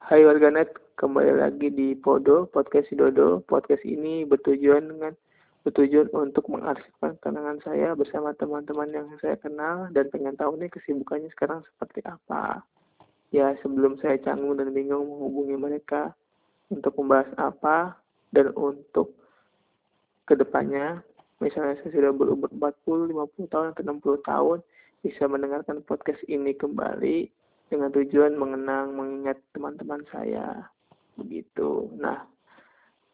Hai warganet, kembali lagi di Podo, podcast Dodo. Podcast ini bertujuan dengan bertujuan untuk mengarsipkan kenangan saya bersama teman-teman yang saya kenal dan pengen tahu nih kesibukannya sekarang seperti apa. Ya, sebelum saya canggung dan bingung menghubungi mereka untuk membahas apa dan untuk ke depannya, misalnya saya sudah berumur 40, 50 tahun, atau 60 tahun, bisa mendengarkan podcast ini kembali dengan tujuan mengenang, mengingat teman-teman saya. Begitu. Nah,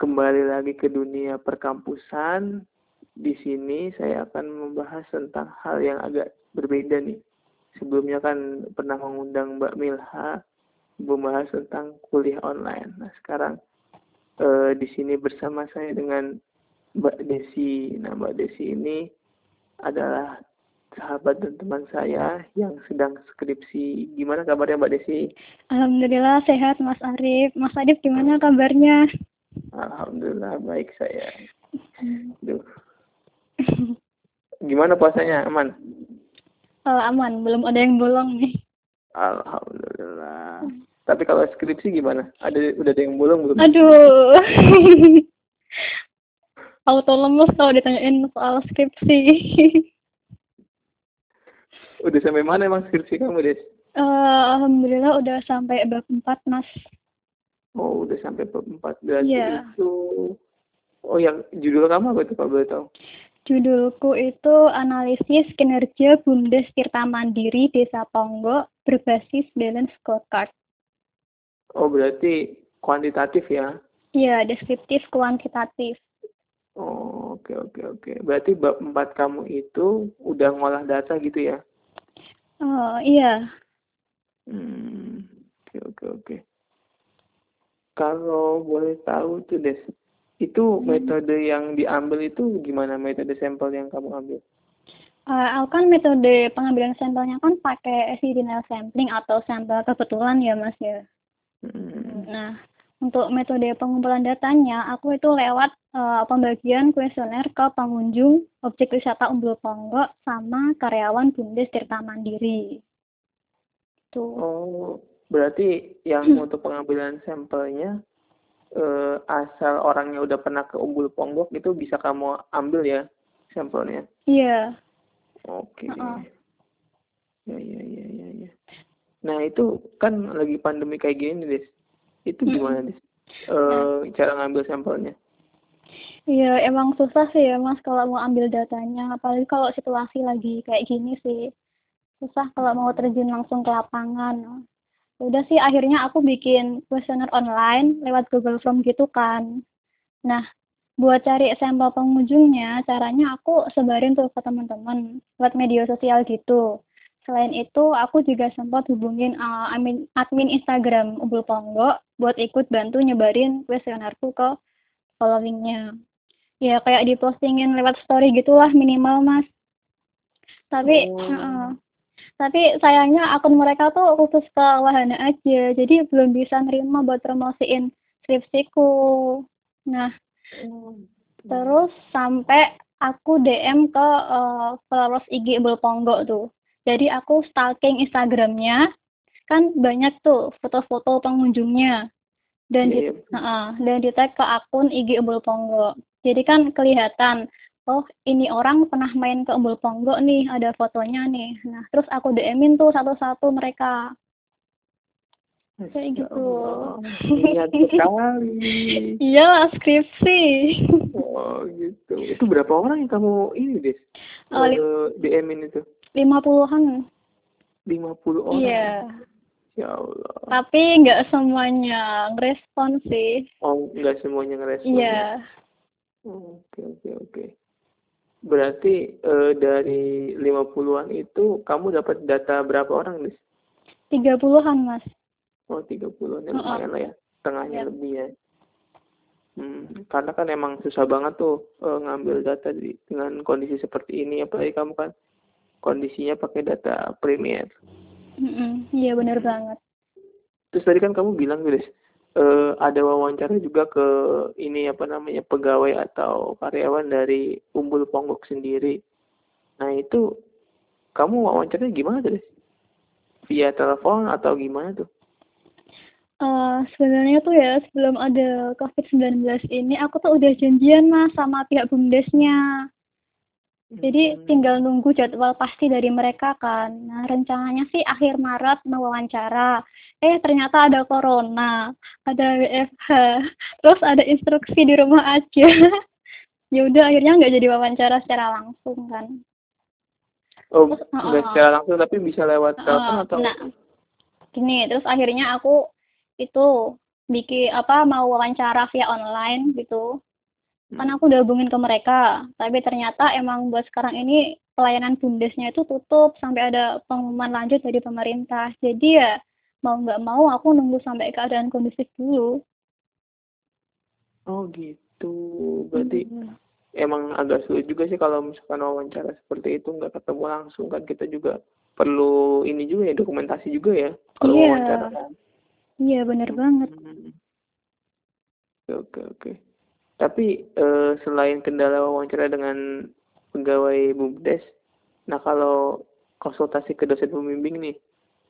kembali lagi ke dunia perkampusan. Di sini saya akan membahas tentang hal yang agak berbeda nih. Sebelumnya kan pernah mengundang Mbak Milha membahas tentang kuliah online. Nah, sekarang eh, di sini bersama saya dengan Mbak Desi. Nah, Mbak Desi ini adalah sahabat dan teman saya yang sedang skripsi. Gimana kabarnya Mbak Desi? Alhamdulillah sehat Mas Arif. Mas Arif gimana kabarnya? Alhamdulillah baik saya. Duh. Gimana puasanya? Aman? Oh, aman, belum ada yang bolong nih. Alhamdulillah. Tapi kalau skripsi gimana? Ada udah ada yang bolong belum? Aduh. Auto lemes kalau ditanyain soal skripsi. Udah sampai mana emang skripsi kamu, Des? Uh, Alhamdulillah udah sampai bab 4, Mas. Oh, udah sampai bab 4. Berarti Iya. itu Oh, yang judul kamu apa itu kalau boleh tahu? Judulku itu analisis kinerja Bumdes Tirta Mandiri Desa Tonggo berbasis balance scorecard. Oh, berarti kuantitatif ya? Iya, deskriptif kuantitatif. Oh, oke oke oke. Berarti bab 4 kamu itu udah ngolah data gitu ya? Oh, iya. Hmm, oke oke oke. Kalau boleh tahu tuh Des, itu metode yang diambil itu gimana metode sampel yang kamu ambil? Uh, aku kan metode pengambilan sampelnya kan pakai evidential sampling atau sampel kebetulan ya mas ya. Hmm, Nah, untuk metode pengumpulan datanya, aku itu lewat uh, pembagian kuesioner ke pengunjung objek wisata Umbul Ponggo sama karyawan Bumdes Tirta Mandiri. Tuh. Oh, berarti yang untuk pengambilan sampelnya eh, asal orangnya udah pernah ke Umbul Ponggok itu bisa kamu ambil ya sampelnya? Iya. Oke. Heeh. Ya, ya, ya, ya, ya. Nah, itu kan lagi pandemi kayak gini, Des. Itu Mm-mm. gimana, Des? Eh, cara ngambil sampelnya? Iya, emang susah sih ya mas kalau mau ambil datanya. Apalagi kalau situasi lagi kayak gini sih. Susah kalau mau terjun langsung ke lapangan. Udah sih akhirnya aku bikin kuesioner online lewat Google Form gitu kan. Nah, buat cari sampel pengunjungnya, caranya aku sebarin tuh ke teman-teman lewat media sosial gitu. Selain itu, aku juga sempat hubungin uh, admin, admin Instagram Umbul Ponggo buat ikut bantu nyebarin kuesionerku ke followingnya. Ya kayak dipostingin lewat story gitulah minimal mas. Tapi, Oh. heeh. tapi sayangnya akun mereka tuh khusus ke wahana aja, jadi belum bisa nerima buat promosiin skripsiku. Nah, terus sampai aku DM ke eh, followers IG Umbul Ponggo tuh. Jadi aku stalking Instagramnya, kan banyak tuh foto-foto pengunjungnya dan di, Iya, iya. Heeh, dan di tag ke akun IG Umbul Ponggo. Jadi kan kelihatan, oh ini orang pernah main ke Umbul Ponggo nih, ada fotonya nih. Nah, terus aku DM-in tuh satu-satu mereka. Kayak gitu. Niat sekali. Iya, skripsi. Oh, gitu. Itu berapa orang yang kamu ini, Des? Oh, Eh, DM-in itu? Lima puluhan. 50 orang. Iya. Ya Allah. Tapi nggak semuanya ngerespon sih. Oh, nggak semuanya ngerespon. ya? Iya. Oke, oke, oke. Berarti eh, dari 50-an itu kamu dapat data berapa orang, Des? Tiga puluhan, Mas. Oh, 30-an. Ya, Heeh. lumayan lah ya. Setengahnya Iya. lebih ya. Hmm, karena kan emang susah banget tuh eh, ngambil data di, dengan kondisi seperti ini. Apalagi kamu kan kondisinya pakai data Premier. Iya, bener banget. Terus tadi kan kamu bilang, Des, eh, ada wawancara juga ke ini apa namanya pegawai atau karyawan dari Umbul Ponggok sendiri. Nah itu kamu wawancaranya gimana tuh, Des? Via telepon atau gimana tuh? Uh, sebenarnya tuh ya sebelum ada COVID-19 ini aku tuh udah janjian mas sama pihak bumdesnya. Jadi hmm. tinggal nunggu jadwal pasti dari mereka kan. Nah rencananya sih akhir Maret mau wawancara. Eh ternyata ada corona, ada WFH, terus ada instruksi di rumah aja. ya udah akhirnya nggak jadi wawancara secara langsung kan. Oh, nggak uh, secara langsung tapi bisa lewat telepon uh, atau? Nah, gini terus akhirnya aku itu bikin apa mau wawancara via online gitu. Kan aku udah hubungin ke mereka tapi ternyata emang buat sekarang ini pelayanan bundesnya itu tutup sampai ada pengumuman lanjut dari pemerintah jadi ya mau nggak mau aku nunggu sampai keadaan kondusif dulu oh gitu berarti hmm. emang agak sulit juga sih kalau misalkan wawancara seperti itu nggak ketemu langsung kan kita juga perlu ini juga ya dokumentasi juga ya kalau yeah. wawancara kan. Iya benar hmm. banget. Oke oke. Tapi uh, selain kendala wawancara dengan pegawai bumdes, nah kalau konsultasi ke dosen pembimbing nih,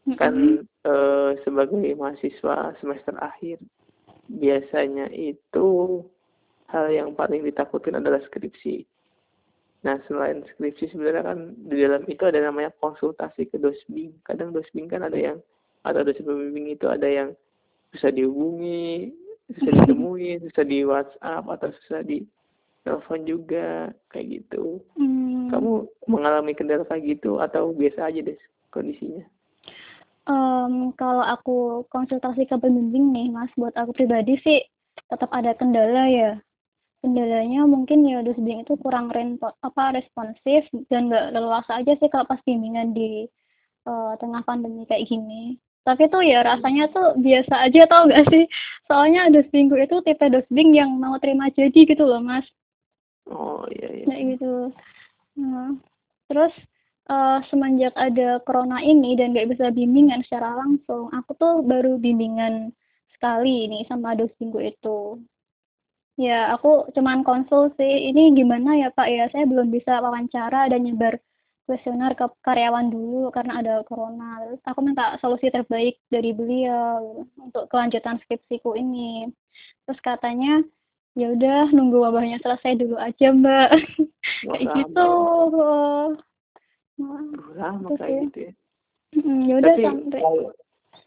mm-hmm. kan uh, sebagai mahasiswa semester akhir, biasanya itu hal yang paling ditakutkan adalah skripsi. Nah, selain skripsi sebenarnya kan di dalam itu ada namanya konsultasi ke dosbing. Kadang dosbing kan ada yang atau dosen pembimbing itu ada yang bisa dihubungi, bisa ditemui, bisa di WhatsApp atau bisa di telepon juga kayak gitu. Hmm. Kamu mengalami kendala kayak gitu atau biasa aja deh kondisinya? Um, kalau aku konsultasi ke pembimbing nih, Mas, buat aku pribadi sih tetap ada kendala ya. Kendalanya mungkin ya dosbing itu kurang renpo, apa responsif dan nggak leluasa aja sih kalau pas bimbingan di uh, tengah pandemi kayak gini tapi tuh ya rasanya tuh biasa aja tau gak sih? Soalnya dosbingku itu tipe dosbing yang mau terima jadi gitu loh mas. Oh iya iya. Kayak gitu. Nah, terus uh, semenjak ada corona ini dan gak bisa bimbingan secara langsung aku tuh baru bimbingan sekali ini sama dosbingku itu. Ya aku cuman konsul sih ini gimana ya pak? Ya saya belum bisa wawancara dan nyebar kuesioner ke karyawan dulu karena ada corona. Terus aku minta solusi terbaik dari beliau untuk kelanjutan skripsiku ini. Terus katanya ya udah nunggu wabahnya selesai dulu aja mbak. Kayak gitu. oh. lama kayak gitu ya. Hmm, ya udah sampai kalau,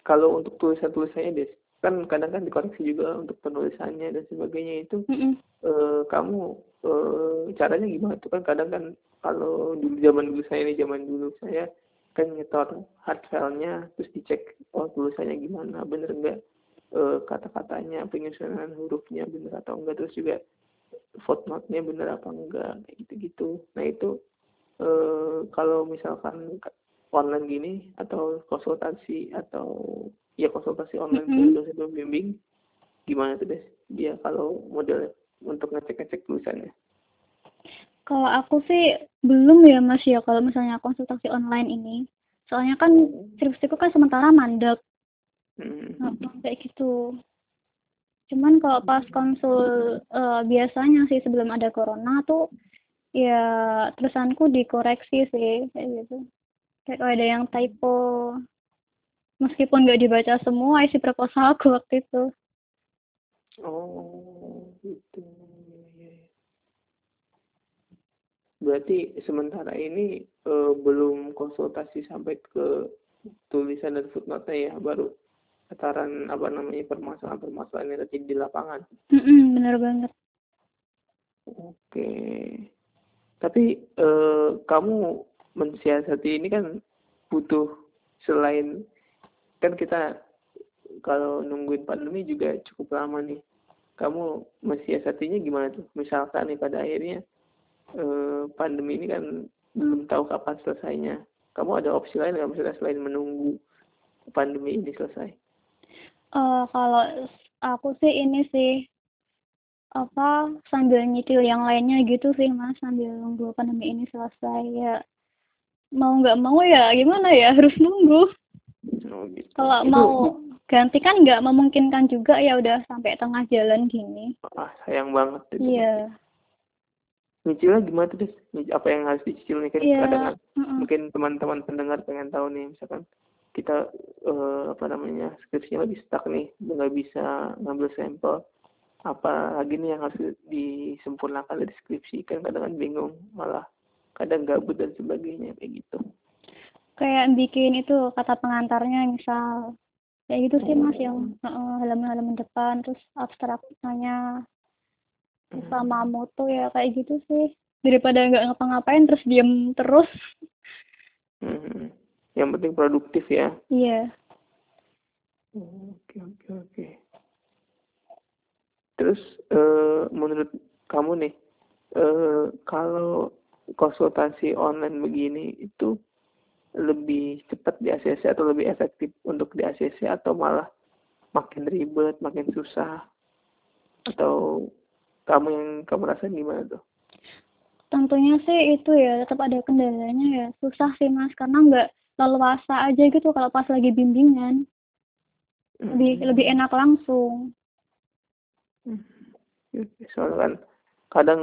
kalau untuk tulisan tulisannya deh kan kadang kan dikoreksi juga untuk penulisannya dan sebagainya itu mm -mm. Uh, kamu uh, caranya gimana tuh? Kan kadang kan kalau dulu zaman dulu saya ini zaman dulu saya kan nyetor hard filenya terus dicek oh tulisannya gimana bener enggak e, kata-katanya penyusunan hurufnya bener atau enggak terus juga footnote-nya bener apa enggak kayak gitu-gitu. Nah itu e, kalau misalkan online gini atau konsultasi atau ya konsultasi online mm -hmm. ke dosen pembimbing gimana tuh deh dia kalau model untuk ngecek-ngecek tulisannya kalau aku sih belum ya Mas ya kalau misalnya konsultasi online ini. Soalnya kan skripsiku kan sementara mandek. Hmm. Nah, kayak gitu. Cuman kalau pas konsul uh, biasanya sih sebelum ada corona tuh ya tulisanku dikoreksi sih kayak gitu. Kayak kalau ada yang typo meskipun nggak dibaca semua isi proposalku waktu itu. Oh, gitu berarti sementara ini uh, belum konsultasi sampai ke tulisan dan footnote ya baru tataran apa namanya permasalahan-permasalahan yang terjadi di lapangan. Mm -mm, benar banget. Oke. Tapi uh, kamu mensiasati ini kan butuh selain kan kita kalau nungguin pandemi juga cukup lama nih. Kamu mensiasatinya gimana tuh? Misalkan nih pada akhirnya Eh, pandemi ini kan belum tahu kapan selesainya. Kamu ada opsi lain nggak misalnya selain menunggu pandemi ini selesai? Uh, kalau aku sih ini sih apa sambil nyicil yang lainnya gitu sih mas sambil nunggu pandemi ini selesai ya mau nggak mau ya gimana ya harus nunggu oh, gitu. kalau Itu... mau ganti kan nggak? Memungkinkan juga ya udah sampai tengah jalan gini. Ah sayang banget iya. Nyicilnya gimana tuh apa yang harus dicicil nih kan yeah. kadang mm -mm. mungkin teman-teman pendengar pengen tahu nih misalkan kita uh, apa namanya skripsinya lebih stuck nih nggak bisa ngambil sampel apa lagi nih yang harus disempurnakan dari skripsi kan kadang kan bingung malah kadang gabut dan sebagainya kayak gitu kayak bikin itu kata pengantarnya misal. Kayak gitu sih mas yang uh, halaman-halaman depan terus abstraknya sama hmm. moto ya kayak gitu sih. Daripada nggak ngapa-ngapain terus diem terus. Hmm. yang penting produktif ya. Iya. Oke oke oke. Terus uh, menurut kamu nih uh, kalau konsultasi online begini itu lebih cepat di ACC atau lebih efektif untuk di ACC atau malah makin ribet, makin susah? Atau kamu yang kamu rasa gimana tuh? Tentunya sih itu ya tetap ada kendalanya ya. Susah sih mas karena nggak leluasa aja gitu kalau pas lagi bimbingan. Lebih hmm. lebih enak langsung. Hmm. Soalnya kan kadang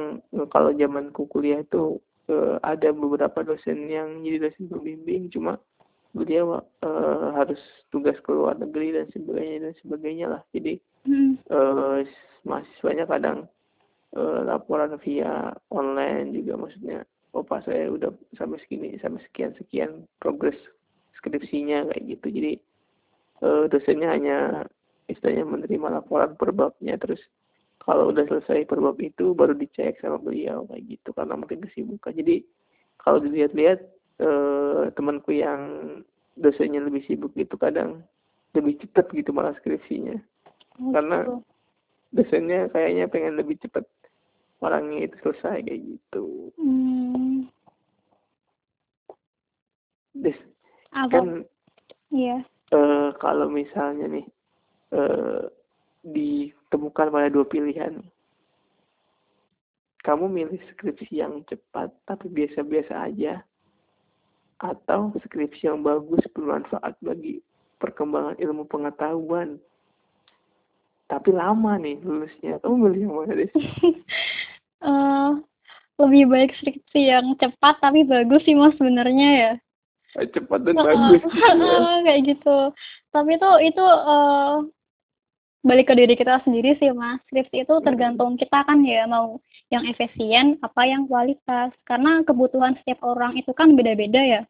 kalau zamanku kuliah itu uh, ada beberapa dosen yang jadi dosen pembimbing cuma beliau uh, harus tugas ke luar negeri dan sebagainya dan sebagainya lah jadi hmm. uh, mahasiswanya kadang uh, laporan via online juga maksudnya oh pas saya udah sampai segini sampai sekian sekian progres skripsinya kayak gitu jadi uh, dosennya hanya istilahnya menerima laporan per babnya terus kalau udah selesai per bab itu baru dicek sama beliau kayak gitu karena mungkin kesibukan. Jadi kalau dilihat-lihat eh, temanku yang dosennya lebih sibuk itu kadang lebih cepat gitu malah skripsinya. Oh, karena gitu. dosennya kayaknya pengen lebih cepat orangnya itu selesai kayak gitu. Hmm. Des, kan iya. eh, kalau misalnya nih eh, ditemukan pada dua pilihan. Kamu milih skripsi yang cepat tapi biasa-biasa aja, atau skripsi yang bagus bermanfaat bagi perkembangan ilmu pengetahuan. Tapi lama nih lulusnya. Kamu milih yang mana deh? uh, lebih baik skripsi yang cepat tapi bagus sih mas sebenarnya ya. Cepat dan bagus. kayak gitu. Tapi itu itu uh, balik ke diri kita sendiri sih mas skripsi itu tergantung kita kan ya mau yang efisien apa yang kualitas karena kebutuhan setiap orang itu kan beda-beda ya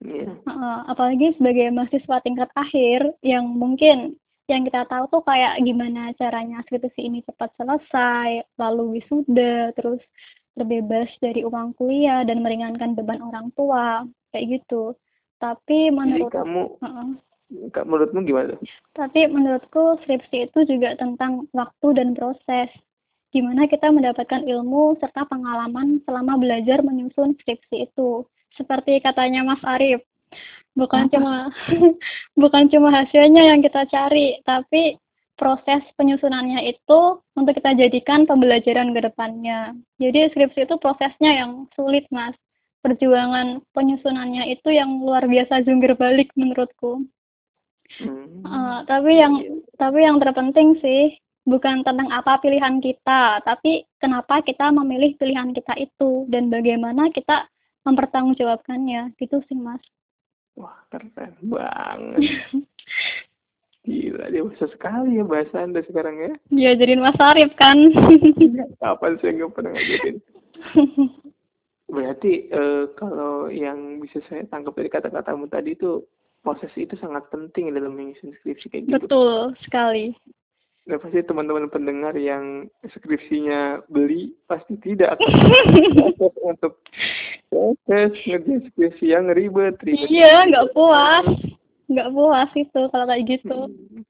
yeah. Iya. uh, apalagi sebagai mahasiswa tingkat akhir yang mungkin yang kita tahu tuh kayak gimana caranya skripsi ini cepat selesai lalu wisuda terus terbebas dari uang kuliah dan meringankan beban orang tua kayak gitu tapi menurut Jadi kamu uh -uh menurutmu gimana? Tapi menurutku skripsi itu juga tentang waktu dan proses. Gimana kita mendapatkan ilmu serta pengalaman selama belajar menyusun skripsi itu. Seperti katanya Mas Arif, bukan Apa? cuma bukan cuma hasilnya yang kita cari, tapi proses penyusunannya itu untuk kita jadikan pembelajaran ke depannya. Jadi skripsi itu prosesnya yang sulit, Mas. Perjuangan penyusunannya itu yang luar biasa jungkir balik menurutku. Hmm. Uh, tapi yang tapi yang terpenting sih bukan tentang apa pilihan kita, tapi kenapa kita memilih pilihan kita itu dan bagaimana kita mempertanggungjawabkannya. Gitu sih, Mas. Wah, keren banget. Gila, dia bisa sekali ya bahasa Anda sekarang ya. Iya, jadi Mas Arif kan. Kapan sih nggak pernah ngajarin? Berarti uh, kalau yang bisa saya tangkap dari kata-katamu tadi itu proses itu sangat penting dalam menyusun skripsi kayak gitu. Betul sekali. Dan pasti teman-teman pendengar yang skripsinya beli pasti tidak akan untuk proses ngerjain skripsi yang ribet, ribet. Iya, nggak puas, nggak puas itu kalau kayak gitu. Hmm.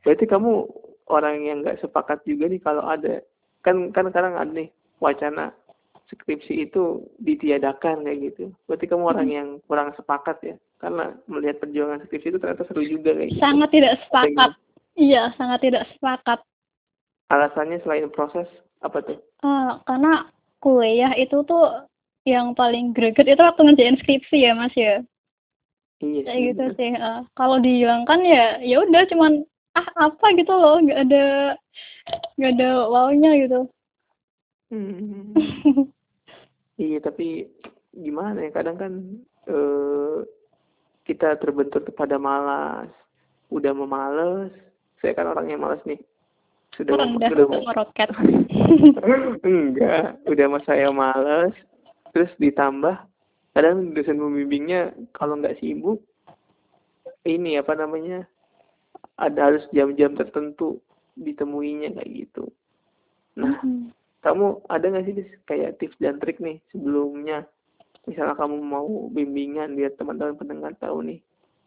Berarti kamu orang yang nggak sepakat juga nih kalau ada kan kan sekarang ada nih wacana skripsi itu ditiadakan kayak gitu. Berarti kamu orang hmm. yang kurang sepakat ya? Karena melihat perjuangan skripsi itu ternyata seru juga kayak gitu. Sangat tidak sepakat. Iya, sangat tidak sepakat. Alasannya selain proses apa tuh? Uh, karena kuliah itu tuh yang paling greget itu waktu ngerjain skripsi ya mas ya. Iya. Kayak gitu sih. Uh, kalau dihilangkan ya ya udah cuman ah apa gitu loh, nggak ada nggak ada wownya gitu. Hmm. Iya tapi gimana ya kadang kan uh, kita terbentur pada malas. Udah memales saya kan orangnya malas nih. Sudah Rendah, sudah meroket enggak udah mas saya malas terus ditambah kadang dosen pembimbingnya kalau nggak sibuk ini apa namanya ada harus jam-jam tertentu ditemuinya kayak gitu. Nah mm -hmm. Kamu ada nggak sih kayak tips dan trik nih sebelumnya? Misalnya kamu mau bimbingan biar teman-teman pendengar tahu nih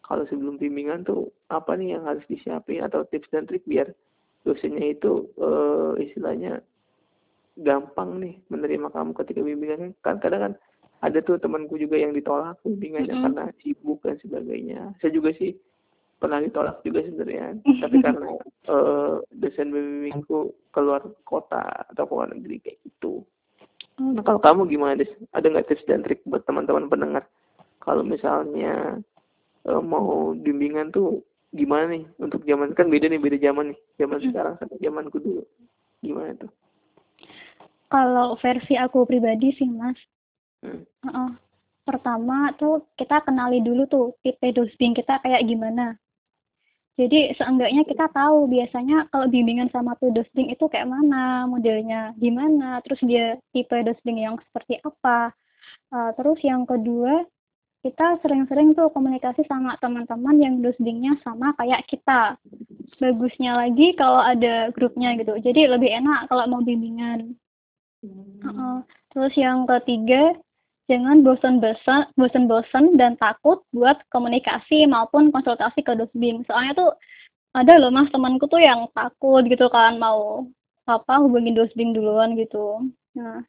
kalau sebelum bimbingan tuh apa nih yang harus disiapin atau tips dan trik biar dosennya itu uh, istilahnya gampang nih menerima kamu ketika bimbingan. Kan kadang kan ada tuh temanku juga yang ditolak bimbingannya mm -hmm. karena sibuk dan sebagainya. Saya juga sih pernah ditolak juga sebenarnya. Tapi karena uh, dosen bimbingku keluar kota atau keluar negeri kayak gitu. Nah kalau kamu gimana des? Ada nggak tips dan trik buat teman-teman pendengar? Kalau misalnya uh, mau bimbingan tuh gimana nih? Untuk zaman kan beda nih beda zaman nih. Zaman hmm. sekarang sama zamanku dulu. Gimana tuh? Kalau versi aku pribadi sih mas. Hmm. uh -uh. pertama tuh kita kenali dulu tuh tipe dosing kita kayak gimana jadi seenggaknya kita tahu biasanya kalau bimbingan sama tuh dosing itu kayak mana modelnya gimana terus dia tipe dosing yang seperti apa uh, terus yang kedua kita sering-sering tuh komunikasi sama teman-teman yang dosingnya sama kayak kita. Bagusnya lagi kalau ada grupnya gitu. Jadi lebih enak kalau mau bimbingan. Hmm. Uh -uh. Terus yang ketiga, jangan bosan-bosan, bosan-bosan dan takut buat komunikasi maupun konsultasi ke dosbing. Soalnya tuh ada loh mas temanku tuh yang takut gitu kan mau apa hubungin dosbing duluan gitu. Nah,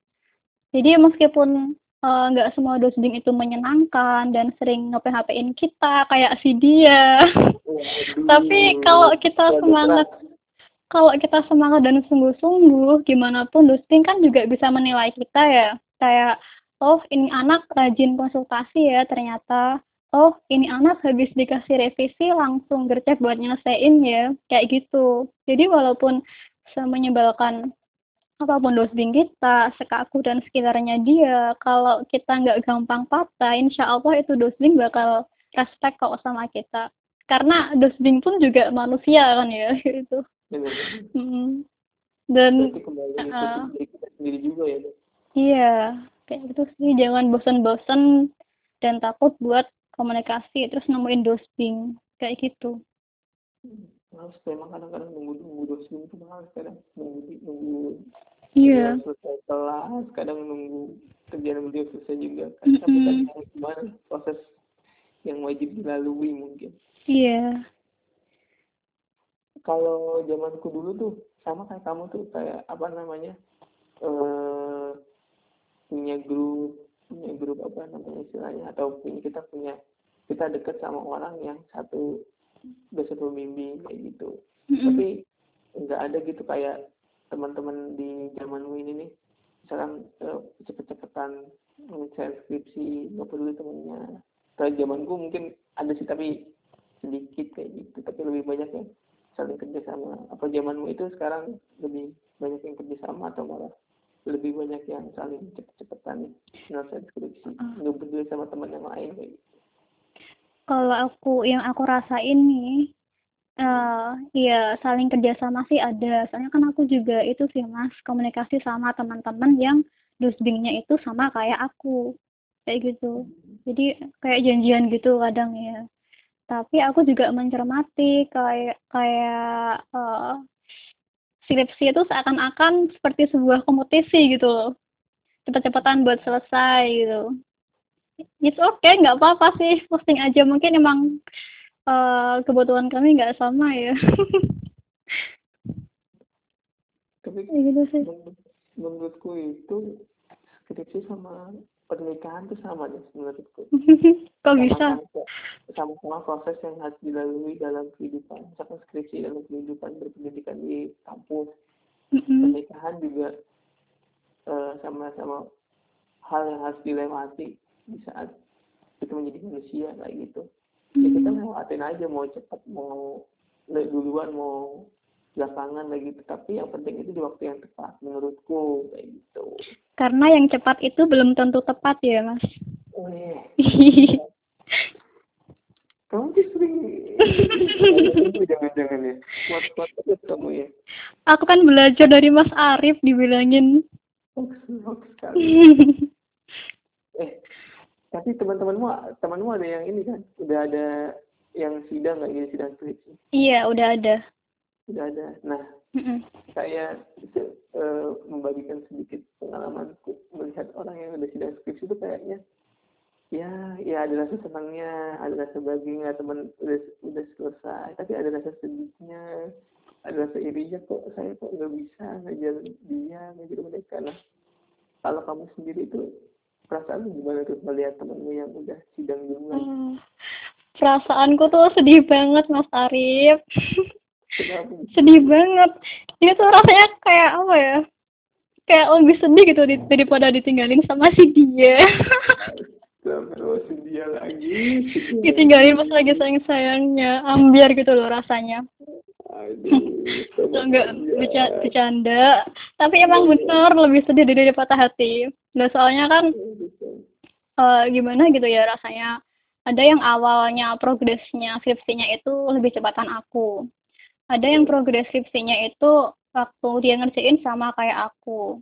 jadi meskipun Eh, nggak uh, semua dosbing itu menyenangkan dan sering nge-PHP-in kita kayak si dia. Tapi kalau kita semangat kalau kita semangat dan sungguh-sungguh, gimana pun dosbing kan juga bisa menilai kita ya. Kayak, oh ini anak rajin konsultasi ya ternyata. Oh ini anak habis dikasih revisi langsung gercep buat nyelesain ya. Kayak gitu. Jadi walaupun semenyebalkan apa pun dosing kita, sekaku dan sekitarnya dia, kalau kita nggak gampang patah, insya Allah itu dosing bakal respect kok sama kita. Karena dosing pun juga manusia kan ya, gitu. Hmm. Dan uh, sendiri juga ya. Iya, kayak gitu sih. Jangan bosan-bosan dan takut buat komunikasi terus nemuin dosing kayak gitu. Hmm males memang kadang-kadang nunggu nunggu dosen itu males kadang nunggu nunggu iya yeah. selesai kelas kadang nunggu kerjaan beliau selesai juga kan mm -hmm. tapi gimana proses yang wajib dilalui mungkin iya yeah. kalau zamanku dulu tuh sama kayak kamu tuh kayak apa namanya eh punya grup punya grup apa namanya istilahnya atau punya kita punya kita dekat sama orang yang satu dosen pembimbing kayak gitu. Mm-hmm. tapi nggak ada gitu kayak teman-teman di zamanmu ini nih. Misalkan uh, cepet-cepetan nge skripsi nggak peduli temennya. Kalau zamanku mungkin ada sih tapi sedikit kayak gitu. Tapi lebih banyak yang saling kerjasama. Apa zamanmu itu sekarang lebih banyak yang kerjasama atau malah lebih banyak yang saling cepet-cepetan nyelesain skripsi ah. nggak peduli sama teman yang lain kayak kalau aku yang aku rasain nih uh, ya saling kerjasama sih ada. Soalnya kan aku juga itu sih mas komunikasi sama teman-teman yang dusbingnya itu sama kayak aku. Kayak gitu. Jadi kayak janjian gitu kadang ya tapi aku juga mencermati kayak kayak uh, skripsi itu seakan-akan seperti sebuah kompetisi gitu loh. Cepet-cepetan buat selesai gitu. It's okay nggak apa-apa sih. Posting aja mungkin emang uh, kebutuhan kami nggak sama ya. Tapi ya gitu sih. menurutku itu skripsi sama pernikahan tuh sama deh menurutku. Kok bisa? sama-sama proses yang harus dilalui dalam kehidupan misalkan skripsi dalam kehidupan berpendidikan di kampus mm-hmm. pernikahan juga uh, sama-sama hal yang harus dilewati di saat kita menjadi manusia kayak gitu. Ya kita lewatin aja mau cepat mau duluan mau belakangan lagi tapi yang penting itu di waktu yang tepat menurutku kayak gitu. Karena yang cepat itu belum tentu tepat ya mas. Kamu tuh sering jangan-jangan ya kuat kuat terus kamu ya. Aku kan belajar dari Mas Arif dibilangin. Eh tapi teman-temanmu temanmu ada yang ini kan? Udah ada yang sidang nggak ini sidang skripsi iya udah ada udah ada nah Mm-mm. saya eh, membagikan sedikit pengalamanku melihat orang yang udah sidang skripsi itu kayaknya ya ya ada rasa senangnya ada rasa bahagianya teman udah udah selesai tapi ada rasa sedihnya ada rasa irinya kok saya kok nggak bisa ngajar dia ngajar mereka nah kalau kamu sendiri itu perasaan gimana tuh melihat temanmu yang udah sidang duluan Hmm. perasaanku tuh sedih banget Mas Arif sedih banget. Ini tuh rasanya kayak apa ya? Kayak lebih sedih gitu daripada ditinggalin sama si dia. Astagfirullah, sedih lagi. Ditinggalin pas lagi sayang sayangnya ambiar gitu loh rasanya. Aduh nggak beca- bercanda. Tapi emang bener lebih sedih dari patah hati. Nah soalnya kan eh, gimana gitu ya rasanya. Ada yang awalnya progresnya skripsinya itu lebih cepatan aku ada yang progres skripsinya itu waktu dia ngerjain sama kayak aku.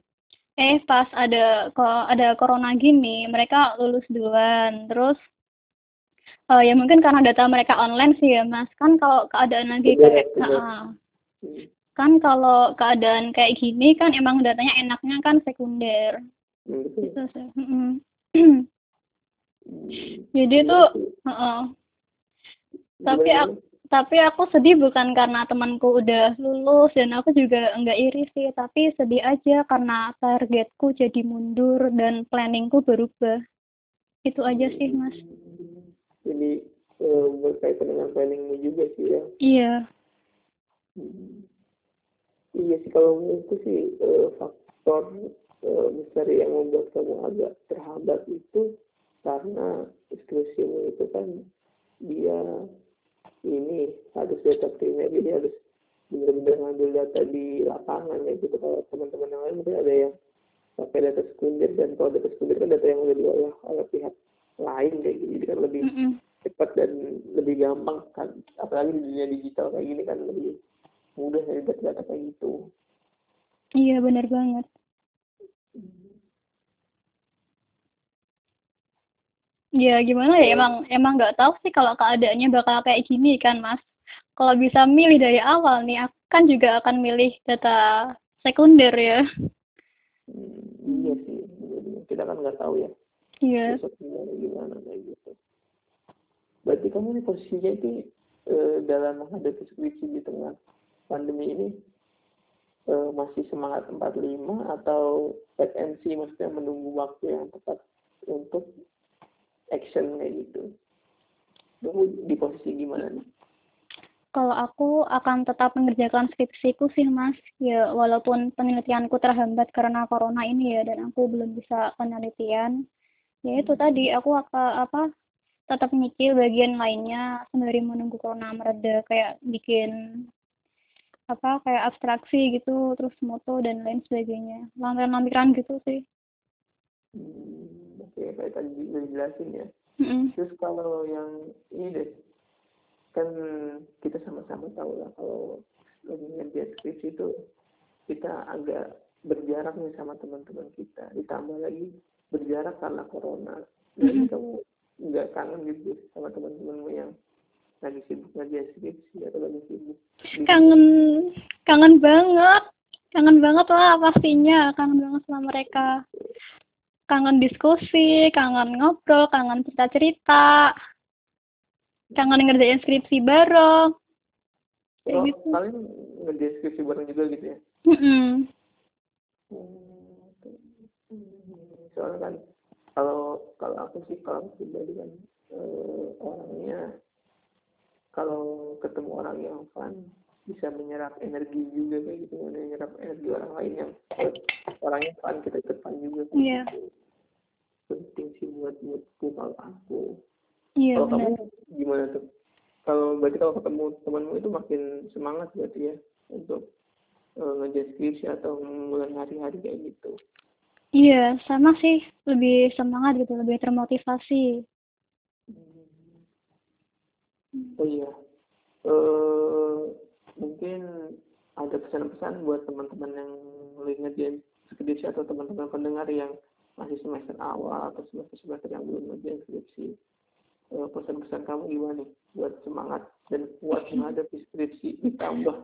Eh pas ada ada corona gini mereka lulus duluan. Terus eh, ya mungkin karena data mereka online sih ya mas. Kan kalau keadaan lagi Bener, kayak. Ah, kan kalau keadaan kayak gini kan emang datanya enaknya kan sekunder. Gitu sih Mm-mm. jadi itu heeh. tapi aku tapi aku sedih bukan karena temanku udah lulus dan aku juga enggak iri sih tapi sedih aja karena targetku jadi mundur dan planningku berubah. Itu aja sih mas. Jadi eh, berkaitan dengan planningmu juga sih ya? Iya. Hmm. Iya sih kalau menurutku sih eh, faktor eh, besar yang membuat kamu agak terhambat itu karena skripsimu itu kan dia ini harus data primer jadi harus benar-benar ngambil data di lapangan ya gitu. Kalau teman-teman yang lain mungkin ada yang pakai data sekunder dan kalau data sekunder kan data yang udah diolah oleh pihak lain kayak gitu jadi kan lebih Mm-mm. cepat dan lebih gampang kan. Apalagi di dunia digital kayak gini kan lebih mudah dari data-data kayak gitu. Iya benar banget ya gimana ya? Emang emang nggak tahu sih kalau keadaannya bakal kayak gini kan mas. Kalau bisa milih dari awal nih aku kan juga akan milih data sekunder ya. Hmm, iya sih. Kita kan nggak tahu ya iya. besok gimana gimana kayak gitu. Berarti kamu nih posisinya itu eh, dalam menghadapi skripsi di tengah pandemi ini eh, masih semangat 45 atau wait and see maksudnya menunggu waktu yang tepat untuk action kayak gitu. Kamu di posisi gimana nih? Kalau aku akan tetap mengerjakan skripsiku sih mas, ya walaupun penelitianku terhambat karena corona ini ya dan aku belum bisa penelitian. Ya itu tadi. Aku akan apa tetap nyicil bagian lainnya sembari menunggu corona mereda kayak bikin apa kayak abstraksi gitu terus moto dan lain sebagainya. Lampiran-lampiran gitu sih. Hmm, oke kayak tadi udah dijelasin ya Mm-mm. Terus kalau yang ini deh, kan kita sama-sama tahu lah kalau lagi ngerjain skripsi itu kita agak berjarak nih sama teman-teman kita. Ditambah lagi berjarak karena corona. Jadi Mhm. kamu nggak kangen gitu sama teman-temanmu yang lagi sibuk ngerjain skripsi atau lagi sibuk kangen kangen banget kangen banget lah pastinya kangen banget sama mereka kangen diskusi kangen ngobrol kangen cerita cerita kangen ngerjain skripsi bareng kayak Oh, gitu kalian ngerjain skripsi bareng juga gitu ya? Mm-mm. Hmm, soalnya kan kalau kalau aku sih kalau aku pribadi kan eh, orangnya kalau ketemu orang yang fun bisa menyerap energi juga kayak gitu menyerap energi orang lain yang orangnya fun kita fun juga. Iya. gitu. penting sih buat moodku kalau aku. Iya kalau kamu gimana tuh? Kalau berarti kalau ketemu temanmu itu makin semangat berarti ya untuk uh, ngerjain skripsi atau mulai hari-hari kayak gitu? Iya sama sih. Lebih semangat gitu lebih termotivasi. Oh iya. Eh mungkin ada pesan-pesan buat teman-teman yang lagi ngerjain skripsi atau teman-teman pendengar yang masih semester awal atau semester semester yang belum ngerjain skripsi. Eh, pesan-pesan kamu gimana nih buat semangat dan kuat menghadapi skripsi? Ditambah.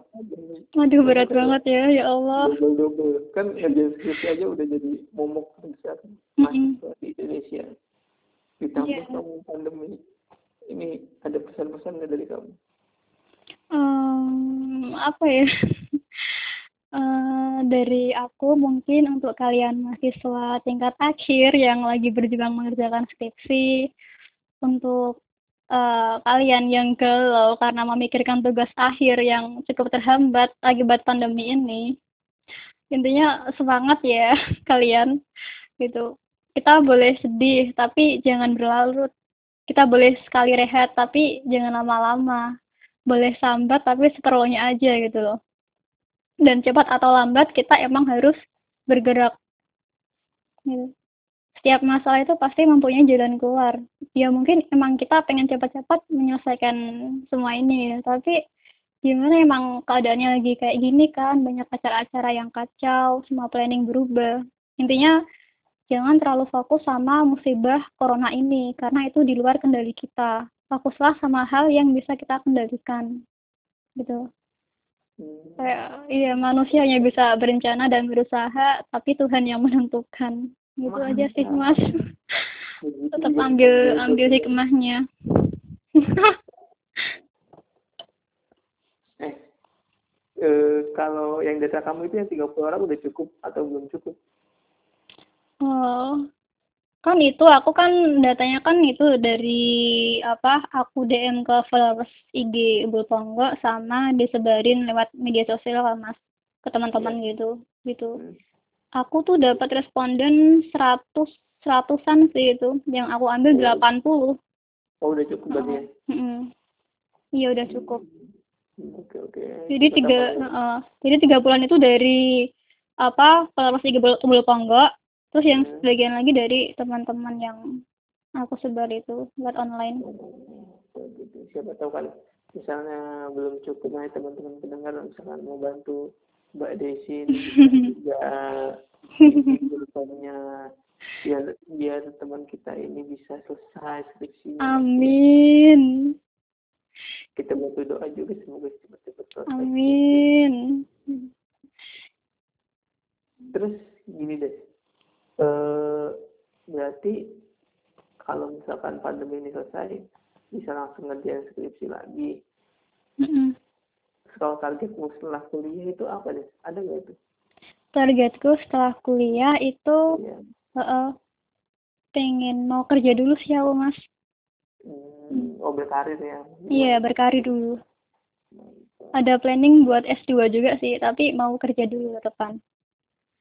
Aduh berat banget ya, ya Allah. double double kan ngerjain skripsi aja udah jadi momok mahasiswa di Indonesia. Ditambah Iya. kamu pandemi. Ini ada pesan-pesan nggak dari kamu? Em, apa ya? Eh, dari aku mungkin untuk kalian mahasiswa tingkat akhir yang lagi berjuang mengerjakan skripsi, untuk eh, kalian yang galau karena memikirkan tugas akhir yang cukup terhambat akibat pandemi ini, intinya semangat ya kalian gitu. Kita boleh sedih, tapi jangan berlarut. Kita boleh sekali rehat, tapi jangan lama-lama. Boleh sambat, tapi seperlunya aja gitu loh. Dan cepat atau lambat, kita emang harus bergerak. Gitu. Setiap masalah itu pasti mempunyai jalan keluar. Ya mungkin emang kita pengen cepat-cepat menyelesaikan semua ini, ya. tapi gimana emang keadaannya lagi kayak gini kan, banyak acara-acara yang kacau, semua planning berubah. Intinya jangan terlalu fokus sama musibah corona ini, karena itu di luar kendali kita. Fokuslah sama hal yang bisa kita kendalikan. Gitu. Hmm, Kayak, iya manusia hanya bisa berencana dan berusaha, tapi Tuhan yang menentukan. Gitu aja sih, Mas. Tetap ambil ambil hikmahnya. eh eh, kalau yang data kamu itu yang 30 orang udah cukup atau belum cukup Oh, kan itu aku kan datanya kan itu dari apa aku DM ke followers IG Ibu Ponggo sama disebarin lewat media sosial kan mas ke teman-teman gitu gitu. Hmm. Aku tuh dapat responden 100 seratusan sih itu yang aku ambil 80. oh udah cukup berarti ya. Iya udah cukup. Hmm, oke oke Jadi Kata tiga heeh. jadi tiga bulan itu dari apa followers IG Ibu Ponggo terus yang Hmm. sebagian lagi dari teman-teman yang aku sebar itu buat online. gitu. siapa tahu kan misalnya belum cukup nih teman-teman pendengar misalkan mau bantu Mbak Desi juga grupnya biar biar teman kita ini bisa selesai skripsinya Amin. kita bantu doa juga semoga cepat-cepat selesai Amin. terus gini deh eh berarti kalau misalkan pandemi ini selesai bisa langsung ngerjain skripsi lagi Mm-mm. kalau targetmu setelah kuliah itu apa deh ada nggak itu Targetku setelah kuliah itu ya heeh, pengen mau kerja dulu sih aku mas. hmm, oh berkarir ya Iya berkarir dulu. Ada planning buat S2 juga sih, tapi mau kerja dulu ke depan.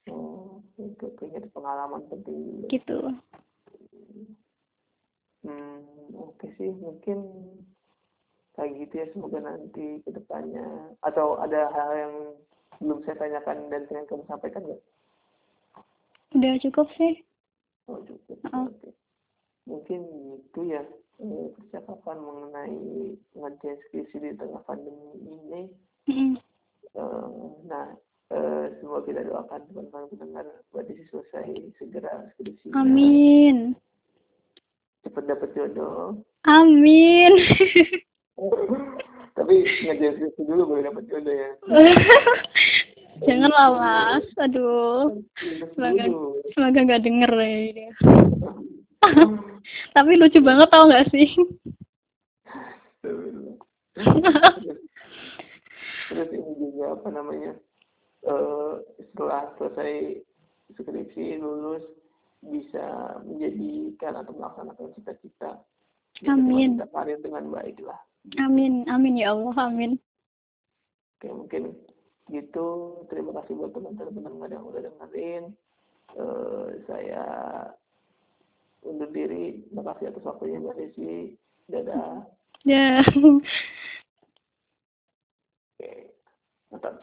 oh itu kayaknya pengalaman penting juga. Gitu. Hmm, oke sih mungkin kayak gitu ya semoga nanti ke depannya atau ada hal yang belum saya tanyakan dan pengen kamu sampaikan nggak? Udah cukup sih. Oh cukup. Heeh. Oke. Mungkin itu ya eh, percakapan mengenai ngerjain skripsi di tengah pandemi ini. Mm-mm. Eh, nah, eh, semoga kita doakan teman-teman pendengar buat Desi selesai segera skripsinya. Amin. Cepat dapat jodoh. Amin. Tapi ngerjain skripsi dulu baru dapat jodoh ya. Janganlah mas. Aduh. Semoga semoga nggak denger ya ini. Tapi lucu banget tau nggak sih? Terus ini juga apa namanya? Eh setelah selesai skripsi lulus bisa menjadikan atau melaksanakan cita-cita Amin. kita karir dengan baik lah. Amin. Amin ya Allah. Amin. Oke mungkin gitu. Terima kasih buat teman-teman yang udah dengerin. Eh saya undur diri. Terima kasih atas waktunya Mbak Desi. Dadah. Ya. Oke. Mantap.